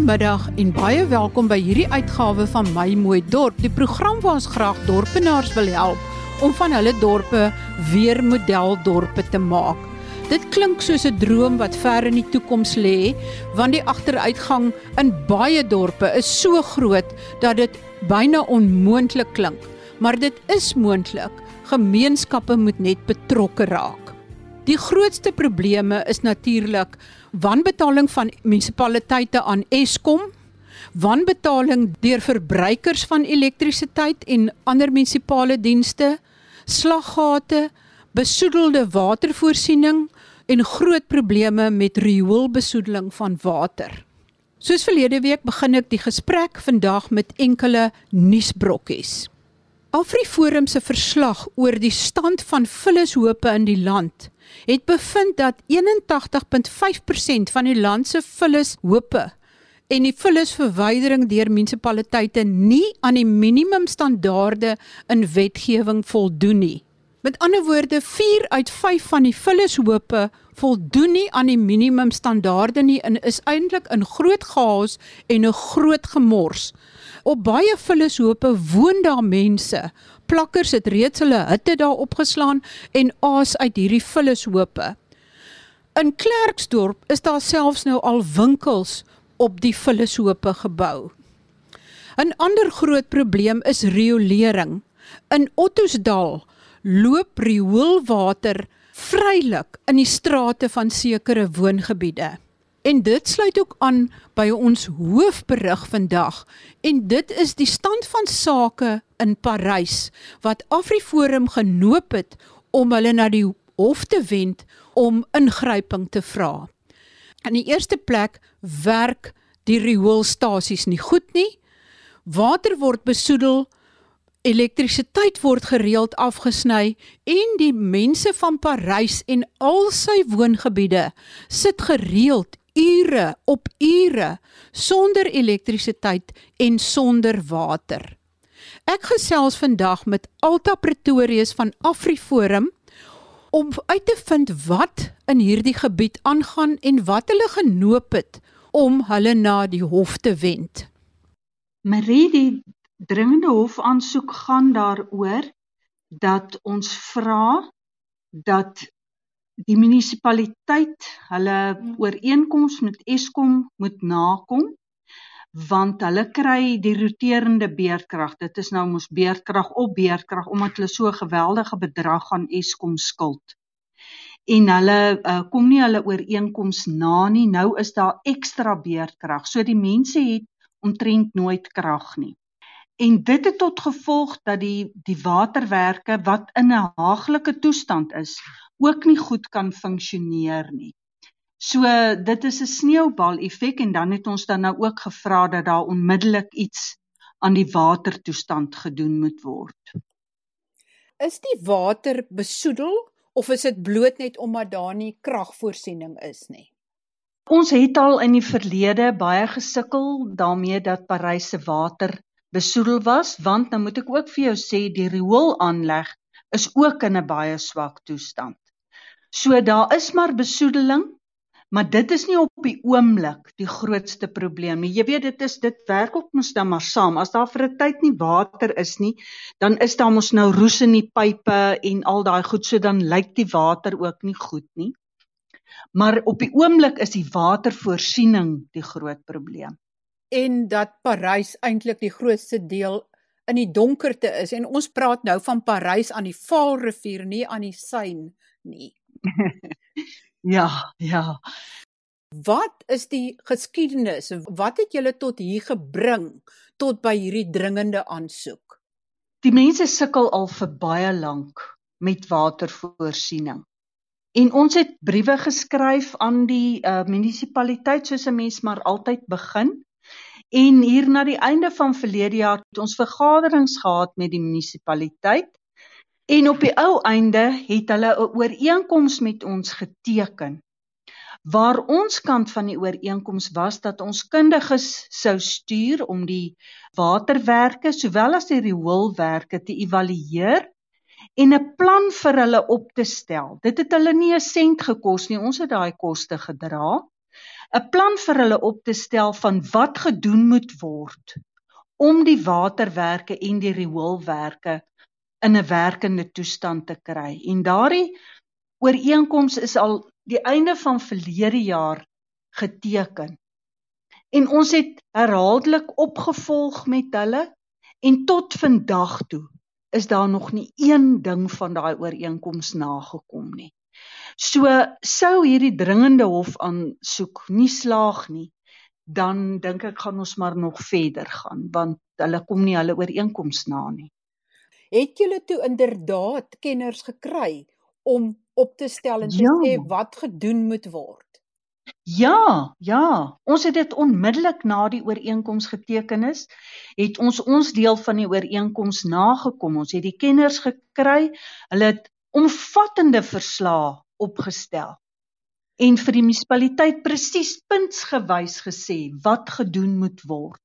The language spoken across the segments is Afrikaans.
Goeiemiddag en baie welkom by hierdie uitgawe van My Mooi Dorp, die program waar ons graag dorpenaars wil help om van hulle dorpe weer modeldorpe te maak. Dit klink soos 'n droom wat ver in die toekoms lê, want die agteruitgang in baie dorpe is so groot dat dit byna onmoontlik klink. Maar dit is moontlik. Gemeenskappe moet net betrokke raak. Die grootste probleme is natuurlik wanbetaling van munisipaliteite aan Eskom, wanbetaling deur verbruikers van elektrisiteit en ander munisipale dienste, slaggate, besoedelde watervoorsiening en groot probleme met rioolbesoedeling van water. Soos verlede week begin ek die gesprek vandag met enkele nuusbrokkies. Afriforum se verslag oor die stand van vullishope in die land het bevind dat 81.5% van die land se vullishope en die vullisverwydering deur munisipaliteite nie aan die minimumstandaarde in wetgewing voldoen nie. Met ander woorde, 4 uit 5 van die vullishope voldoen nie aan die minimumstandaarde nie en is eintlik in groot chaos en 'n groot gemors. Op baie vullishope woon daar mense. Plakkers het reeds hulle hitte daar opgeslaan en aas uit hierdie vullishope. In Klerksdorp is daar selfs nou al winkels op die vullishope gebou. 'n Ander groot probleem is riolering. In Ottosdal loop rioolwater vrylik in die strate van sekere woongebiede. En dit sluit ook aan by ons hoofberig vandag en dit is die stand van sake in Parys wat Afriforum genoop het om hulle na die hof te wend om ingryping te vra. In die eerste plek werk die rioolstasies nie goed nie. Water word besoedel Elektrisiteit word gereeld afgesny en die mense van Parys en al sy woongebiede sit gereeld ure op ure sonder elektrisiteit en sonder water. Ek gesels vandag met Alta Pretorius van AfriForum om uit te vind wat in hierdie gebied aangaan en wat hulle genoop het om hulle na die hof te wend. Marie, die dringende hofaansoek gaan daaroor dat ons vra dat die munisipaliteit hulle ooreenkoms met Eskom moet nakom want hulle kry die roterende beerdkrag. Dit is nou mos beerdkrag op beerdkrag omdat hulle so 'n geweldige bedrag aan Eskom skuld. En hulle uh, kom nie hulle ooreenkoms na nie. Nou is daar ekstra beerdkrag. So die mense het omtrent nooit krag nie. En dit het tot gevolg dat die die waterwerke wat in 'n haaglike toestand is ook nie goed kan funksioneer nie. So dit is 'n sneeubal effek en dan het ons dan nou ook gevra dat daar onmiddellik iets aan die watertoestand gedoen moet word. Is die water besoedel of is dit bloot net omdat daar nie kragvoorsiening is nie? Ons het al in die verlede baie gesukkel daarmee dat Parys se water besoedel was want nou moet ek ook vir jou sê die rioolaanleg is ook in 'n baie swak toestand. So daar is maar besoedeling, maar dit is nie op die oomblik die grootste probleem nie. Jy weet dit is dit werk ook mos dan maar saam. As daar vir 'n tyd nie water is nie, dan is daar mos nou roes in die pipe en al daai goed so dan lyk die water ook nie goed nie. Maar op die oomblik is die watervoorsiening die groot probleem en dat Parys eintlik die grootste deel in die donkerte is en ons praat nou van Parys aan die Vaalrivier nie aan die Seine nie. ja, ja. Wat is die geskiedenis? Wat het julle tot hier gebring tot by hierdie dringende aansoek? Die mense sukkel al vir baie lank met watervoorsiening. En ons het briewe geskryf aan die uh, munisipaliteit soos 'n mens maar altyd begin. En hier na die einde van verlede jaar het ons vergaderings gehad met die munisipaliteit. En op die ou einde het hulle 'n ooreenkoms met ons geteken. Waar ons kant van die ooreenkoms was dat ons kundiges sou stuur om die waterwerke sowel as die rioolwerke te evalueer en 'n plan vir hulle op te stel. Dit het hulle nie 'n sent gekos nie. Ons het daai koste gedra. 'n plan vir hulle op te stel van wat gedoen moet word om die waterwerke en die rioolwerke in 'n werkende toestand te kry. En daardie ooreenkoms is al die einde van verlede jaar geteken. En ons het herhaaldelik opgevolg met hulle en tot vandag toe is daar nog nie een ding van daai ooreenkoms nagekom nie. So sou hierdie dringende hof aansoek nie slaag nie, dan dink ek gaan ons maar nog verder gaan want hulle kom nie hulle ooreenkoms na nie. Het julle toe inderdaad kenners gekry om op te stel en te ja. sê wat gedoen moet word? Ja, ja, ons het dit onmiddellik na die ooreenkoms geteken is, het ons ons deel van die ooreenkoms nagekom. Ons het die kenners gekry. Hulle het omvattende verslae opgestel en vir die munisipaliteit presies puntsgewys gesê wat gedoen moet word.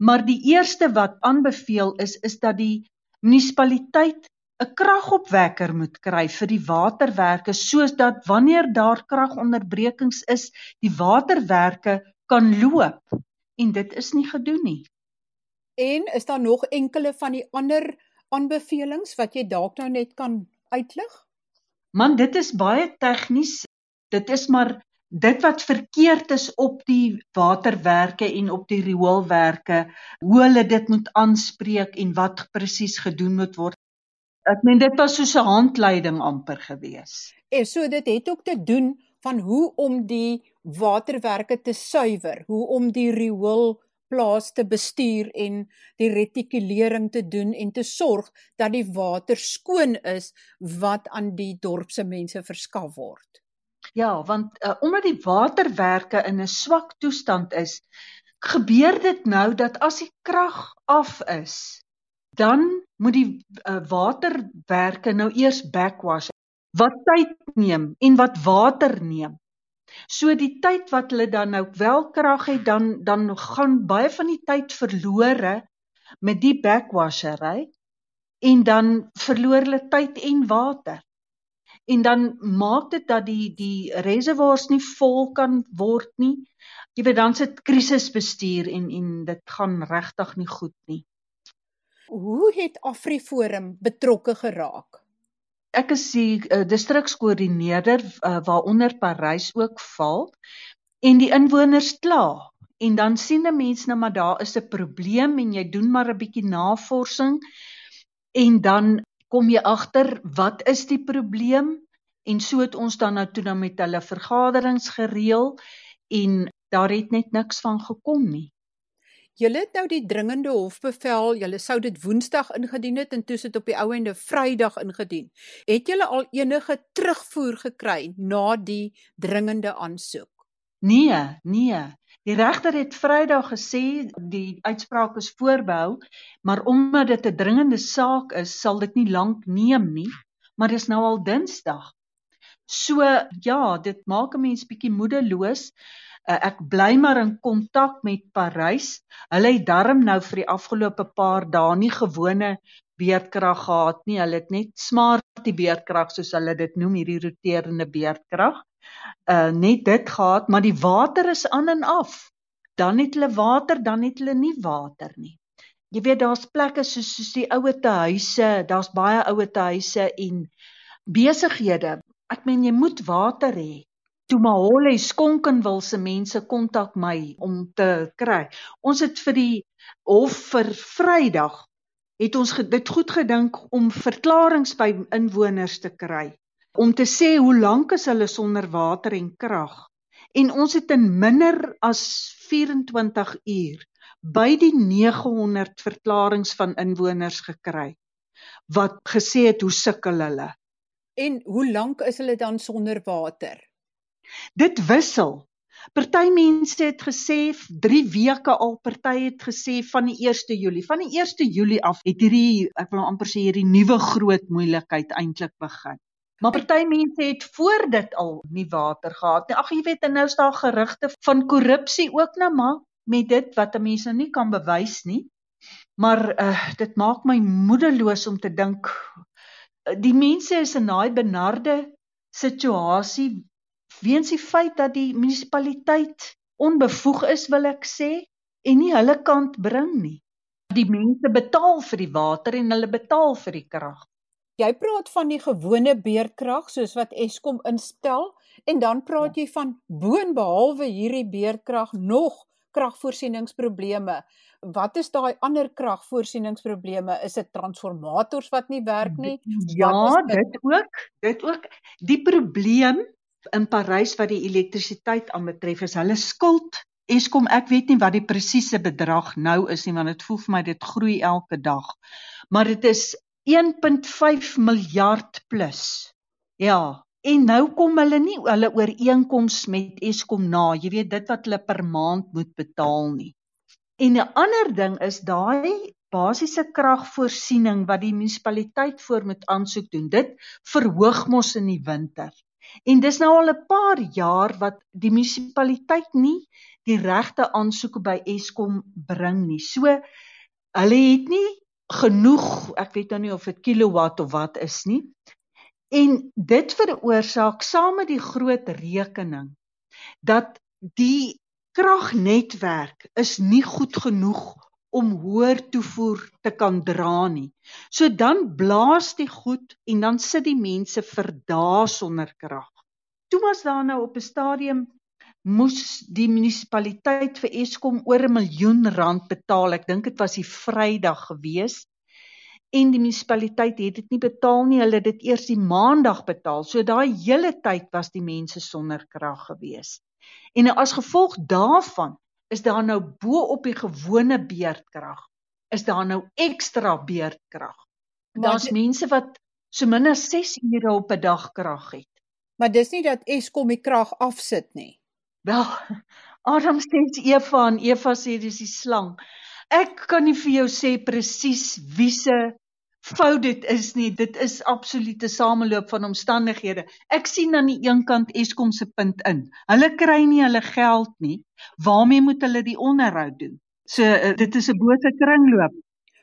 Maar die eerste wat aanbeveel is is dat die munisipaliteit 'n kragopwekker moet kry vir die waterwerke sodat wanneer daar kragonderbrekings is, die waterwerke kan loop en dit is nie gedoen nie. En is daar nog enkele van die ander aanbevelings wat jy dalk nou net kan uitlig? Man, dit is baie tegnies dit is maar dit wat verkeerd is op die waterwerke en op die rioolwerke, hoe hulle dit moet aanspreek en wat presies gedoen moet word. Ek meen dit was soos 'n handleiding amper gewees. En so dit het ook te doen van hoe om die waterwerke te suiwer, hoe om die riool plaas te bestuur en die retikulering te doen en te sorg dat die water skoon is wat aan die dorp se mense verskaf word. Ja, want uh, omdat die waterwerke in 'n swak toestand is, gebeur dit nou dat as die krag af is, dan moet die uh, waterwerke nou eers backwash wat tyd neem en wat water neem. So die tyd wat hulle dan nou wel krag het, dan dan gaan baie van die tyd verlore met die backwashery en dan verloor hulle tyd en water en dan maak dit dat die die reservoirs nie vol kan word nie. Jy weet dan sit krisisbestuur en en dit gaan regtig nie goed nie. Hoe het AfriForum betrokke geraak? Ek is die uh, distrikskoördineerder uh, waaronder Parys ook val en die inwoners kla en dan sien 'n mens nou maar daar is 'n probleem en jy doen maar 'n bietjie navorsing en dan kom jy agter wat is die probleem en so het ons dan nou toe dan met hulle vergaderings gereël en daar het net niks van gekom nie. Julle het nou die dringende hofbevel, julle sou dit Woensdag ingedien het en toe sit op die ou ende Vrydag ingedien. Het julle al enige terugvoer gekry na die dringende aansoek? Nee, nee. Die regter het Vrydag gesê die uitspraak is voorbehou, maar omdat dit 'n dringende saak is, sal dit nie lank neem nie, maar dis nou al Dinsdag. So ja, dit maak 'n mens bietjie moedeloos. Uh, ek bly maar in kontak met Parys. Hulle het darm nou vir die afgelope paar dae nie gewone beerdkrag gehad nie. Hulle het net smart die beerdkrag soos hulle dit noem, hierdie roterende beerdkrag uh net dit gehad, maar die water is aan en af. Dan het hulle water, dan het hulle nie water nie. Jy weet daar's plekke soos soos die oue te huise, daar's baie oue te huise en besighede. Ek meen jy moet water hê. Toe Mahole Skonkenwil se mense kontak my om te kry. Ons het vir die hof vir Vrydag het ons dit goed gedink om verklaringe by inwoners te kry om te sê hoe lank is hulle sonder water en krag. En ons het in minder as 24 uur by die 900 verklaringe van inwoners gekry wat gesê het hoe sukkel hulle. En hoe lank is hulle dan sonder water? Dit wissel. Party mense het gesê 3 weke al, party het gesê van die 1 Julie. Van die 1 Julie af het hierdie ek wil amper sê hierdie nuwe groot moeilikheid eintlik begin. Maar party mense het voor dit al nie water gehad nie. Ag jy weet, en nou is daar gerugte van korrupsie ook nou maar met dit wat 'n mens nou nie kan bewys nie. Maar uh dit maak my moedeloos om te dink uh, die mense is in daai benarde situasie weens die feit dat die munisipaliteit onbevoeg is, wil ek sê, en nie hulle kant bring nie. Die mense betaal vir die water en hulle betaal vir die krag. Jy praat van die gewone beerdkrag soos wat Eskom instel en dan praat ja. jy van boonbehalwe hierdie beerdkrag nog kragvoorsieningsprobleme. Wat is daai ander kragvoorsieningsprobleme? Is dit transformators wat nie werk nie? Ja, dit ook. Dit ook. Die probleem in Parys wat die elektrisiteit aanbetref is hulle skuld Eskom ek weet nie wat die presiese bedrag nou is nie want dit voel vir my dit groei elke dag maar dit is 1.5 miljard plus. Ja en nou kom hulle nie hulle ooreenkoms met Eskom na jy weet dit wat hulle per maand moet betaal nie. En 'n ander ding is daai basiese kragvoorsiening wat die munisipaliteit voor moet aansoek doen. Dit verhoog mos in die winter. En dis nou al 'n paar jaar wat die munisipaliteit nie die regte aansoeke by Eskom bring nie. So hulle het nie genoeg, ek weet nou nie of dit kilowatt of wat is nie. En dit veroorsaak saam met die groot rekening dat die kragnetwerk is nie goed genoeg om hoër toevoer te kan dra nie. So dan blaas die goed en dan sit die mense vir dae sonder krag. Toe was daar nou op 'n stadium moes die munisipaliteit vir Eskom oor 'n miljoen rand betaal. Ek dink dit was die Vrydag gewees. En die munisipaliteit het dit nie betaal nie. Hulle het dit eers die Maandag betaal. So daai hele tyd was die mense sonder krag gewees. En as gevolg daarvan is daar nou bo op die gewone beerdkrag is daar nou ekstra beerdkrag. Daar's mense wat so min as 6 ure op 'n dag krag het. Maar dis nie dat Eskom die krag afsit nie. Wel, Adam sê Eva en Eva sê dis die slang. Ek kan nie vir jou sê presies wie se fout dit is nie. Dit is absolute sameloop van omstandighede. Ek sien aan die een kant Eskom se punt in. Hulle kry nie hulle geld nie. Waarmee moet hulle die onderhoud doen? So uh, dit is 'n bose kringloop.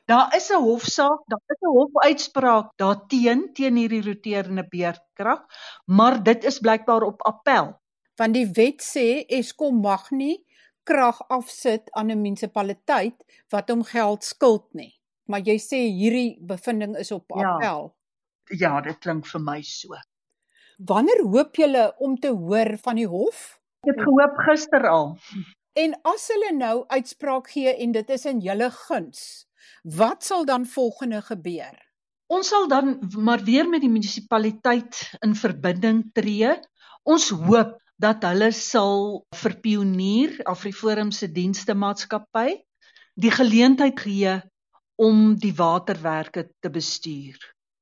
Daar is 'n hofsaak, daar is 'n hofuitspraak daarteen teen hierdie roterende beerdkrag, maar dit is blykbaar op appel. Want die wet sê Eskom mag nie krag afsit aan 'n munisipaliteit wat hom geld skuld nie maar jy sê hierdie bevinding is op ja. appel. Ja, ja dit klink vir my so. Wanneer hoop julle om te hoor van die hof? Ek het gehoop gister al. En as hulle nou uitspraak gee en dit is in julle guns, wat sal dan volgende gebeur? Ons sal dan maar weer met die munisipaliteit in verbinding tree. Ons hoop dat hulle sal vir Pionier Afriforum se dienste maatskappy die geleentheid gee om die waterwerke te bestuur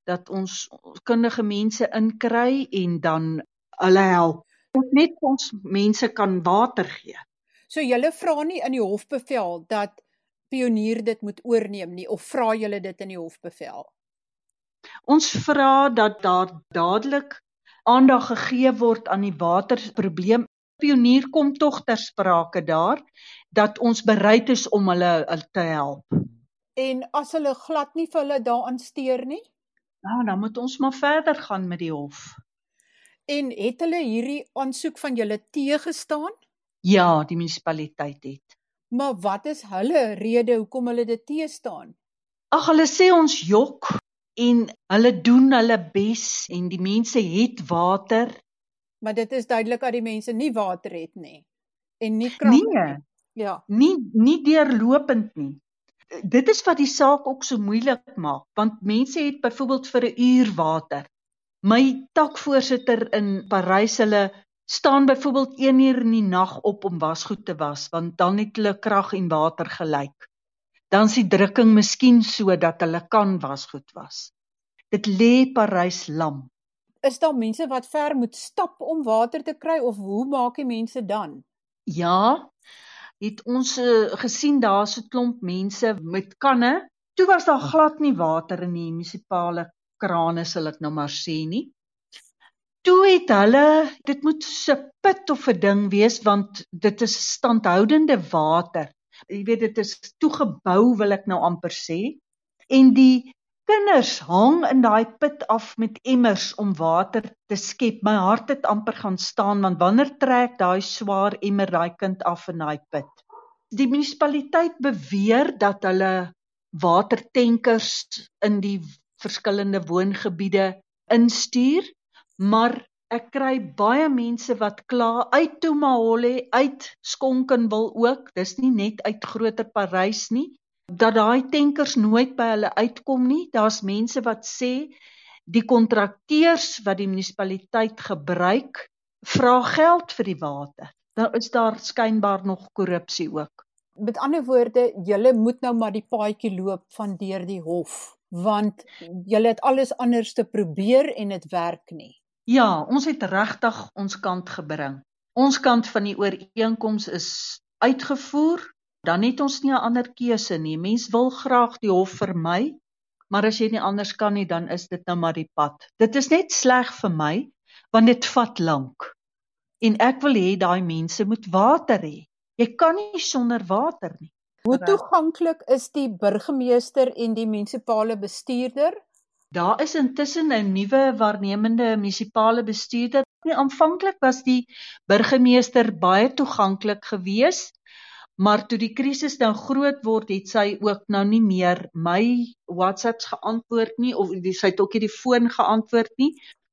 dat ons kundige mense inkry en dan hulle help ons net ons mense kan water gee. So julle vra nie in die hofbevel dat pionier dit moet oorneem nie of vra julle dit in die hofbevel? Ons vra dat daar dadelik aandag gegee word aan die waterprobleem. Pionier kom tog ter sprake daar dat ons bereid is om hulle te help. En as hulle glad nie vir hulle daaraan steur nie, nou dan moet ons maar verder gaan met die hof. En het hulle hierdie aansoek van julle teëgestaan? Ja, die munisipaliteit het. Maar wat is hulle rede hoekom hulle dit teëstaan? Ag, hulle sê ons jok en hulle doen hulle bes en die mense het water. Maar dit is duidelik dat die mense nie water het nie en nie krag nie. Nee. Ja. Nie nie deurlopend nie dit is wat die saak ook so moeilik maak want mense het byvoorbeeld vir 'n uur water. My takvoorsitter in Parys hulle staan byvoorbeeld 1 uur in die nag op om wasgoed te was want dan het hulle krag en water gelyk. Dan is die drukking miskien so dat hulle kan wasgoed was. Dit lê Parys lam. Is daar mense wat ver moet stap om water te kry of hoe maak die mense dan? Ja, het ons uh, gesien daar's 'n klomp mense met kanne. Toe was daar glad nie water in die munisipale krane, sal ek nou maar sê nie. Toe het hulle, dit moet so 'n put of 'n ding wees want dit is standhoudende water. Jy weet dit is toegebou wil ek nou amper sê. En die kinders hang in daai put af met emmers om water te skep. My hart het amper gaan staan want wanneer trek daai swaar emmer daai kind af in daai put? Die munisipaliteit beweer dat hulle watertankers in die verskillende woongebiede instuur, maar ek kry baie mense wat kla uit Tomahole, uit Skonkenwil ook. Dis nie net uit Groter Parys nie dat daai tankers nooit by hulle uitkom nie. Daar's mense wat sê die kontrakteurs wat die munisipaliteit gebruik, vra geld vir die water. Dan is daar skynbaar nog korrupsie ook. Met ander woorde, julle moet nou maar die paadjie loop van deur die hof, want julle het alles anders te probeer en dit werk nie. Ja, ons het regtig ons kant gebring. Ons kant van die ooreenkoms is uitgevoer dan het ons nie 'n ander keuse nie. Mens wil graag die hof vermy, maar as jy nie anders kan nie, dan is dit nou maar die pad. Dit is net sleg vir my want dit vat lank. En ek wil hê daai mense moet water hê. Jy kan nie sonder water nie. Hoe toeganklik is die burgemeester en die munisipale bestuurder? Daar is intussen 'n nuwe waarnemende munisipale bestuurder. Aanvanklik was die burgemeester baie toeganklik geweest Maar toe die krisis nou groot word, het sy ook nou nie meer my WhatsApps geantwoord nie of die, sy het ook nie die foon geantwoord nie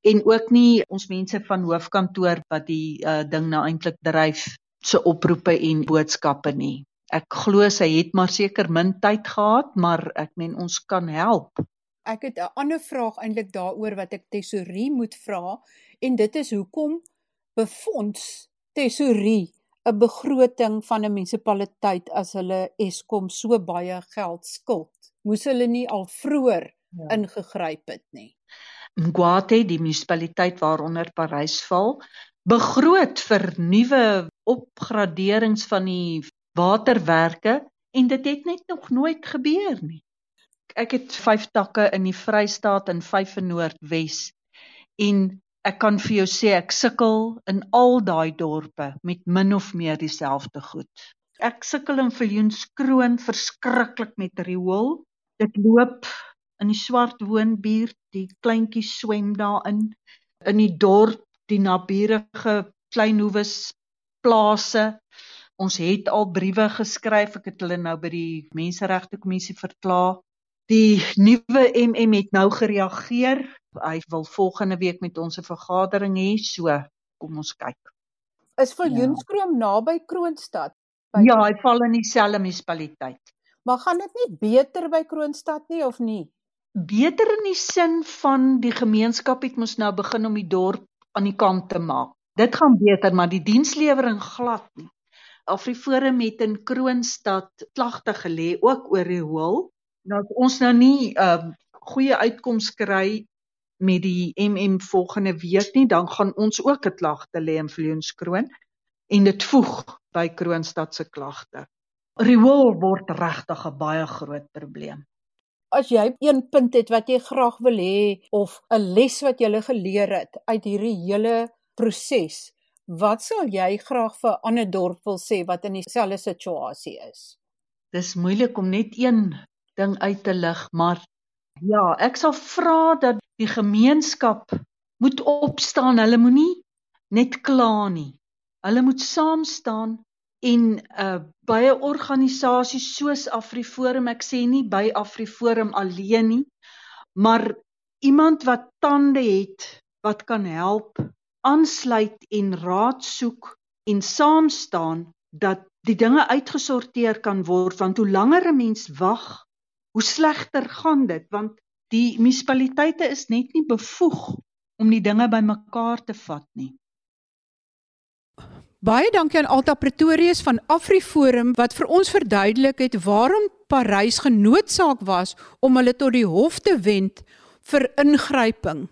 en ook nie ons mense van hoofkantoor wat die uh, ding nou eintlik dryf se oproepe en boodskappe nie. Ek glo sy het maar seker min tyd gehad, maar ek meen ons kan help. Ek het 'n ander vraag eintlik daaroor wat ek tesorie moet vra en dit is hoekom befonds tesorie 'n begroting van 'n munisipaliteit as hulle Eskom so baie geld skuld. Moes hulle nie al vroeër ja. ingegryp het nie. Mgwate, die munisipaliteit waaronder Parys val, begroot vir nuwe opgraderings van die waterwerke en dit het net nog nooit gebeur nie. Ek het 5 takke in die Vrystaat en 5 in Noordwes en Ek kan vir jou sê ek sukkel in al daai dorpe met min of meer dieselfde goed. Ek sukkel in Viljoenskroon verskriklik met riool. Dit loop in die swart woonbuurt, die kleintjies swem daarin. In die dorp, die naburige Kleinhoewes plase. Ons het al briewe geskryf. Ek het hulle nou by die Menseregte Kommissie verkla. Die nuwe MM het nou gereageer hy wil volgende week met ons 'n vergadering hê, so kom ons kyk. Is Viljoenskroom ja. naby Kroonstad? Ja, hy val in dieselfde munisipaliteit. Maar gaan dit nie beter by Kroonstad nie of nie? Beter in die sin van die gemeenskap het mos nou begin om die dorp aan die kant te maak. Dit gaan beter, maar die dienslewering glad nie. Afriforum het in Kroonstad klagte gelê ook oor die hoël. Nou ons nou nie 'n uh, ehm, goeie uitkoms kry met die MM volgende week nie, dan gaan ons ook 'n klagte lê in Vleunskroon en dit voeg by Kroonstad se klagte. Riool word regtig 'n baie groot probleem. As jy een punt het wat jy graag wil hê of 'n les wat jy geleer het uit hierdie hele proses, wat sal jy graag vir ander dorp wil sê wat in dieselfde situasie is? Dis moeilik om net een ding uit te lig, maar Ja, ek sal vra dat die gemeenskap moet opstaan. Hulle moenie net kla nie. Hulle moet saam staan en uh baie organisasies soos AfriForum, ek sê nie by AfriForum alleen nie, maar iemand wat tande het wat kan help aansluit en raad soek en saam staan dat die dinge uitgesorteer kan word want hoe langer 'n mens wag hoe slegter gaan dit want die munisipaliteite is net nie bevoeg om die dinge bymekaar te vat nie. Baie dankie aan Alta Pretorius van AfriForum wat vir ons verduidelik het waarom Parys genoodsaak was om hulle tot die hof te wend vir ingryping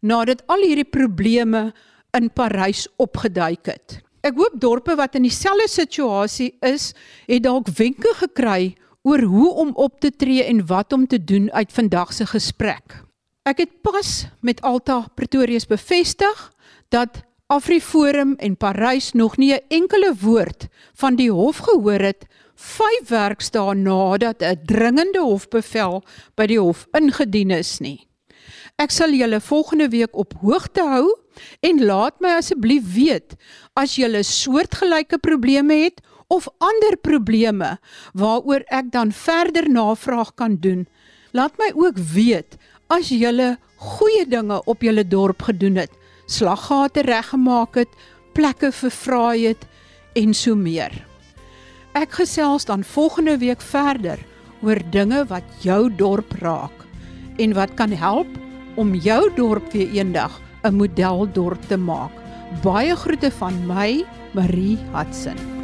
nadat al hierdie probleme in Parys opgeduik het. Ek hoop dorpe wat in dieselfde situasie is, het dalk wenke gekry oor hoe om op te tree en wat om te doen uit vandag se gesprek. Ek het pas met Alta Pretorius bevestig dat AfriForum en Parys nog nie 'n enkele woord van die hof gehoor het 5 werkdae nadat 'n dringende hofbevel by die hof ingedien is nie. Ek sal julle volgende week op hoogte hou en laat my asseblief weet as julle soortgelyke probleme het of ander probleme waaroor ek dan verder navraag kan doen. Laat my ook weet as julle goeie dinge op julle dorp gedoen het, slaggate reggemaak het, plekke verfraai het en so meer. Ek gesels dan volgende week verder oor dinge wat jou dorp raak en wat kan help om jou dorp weer eendag 'n modeldorp te maak. Baie groete van my, Marie Hudson.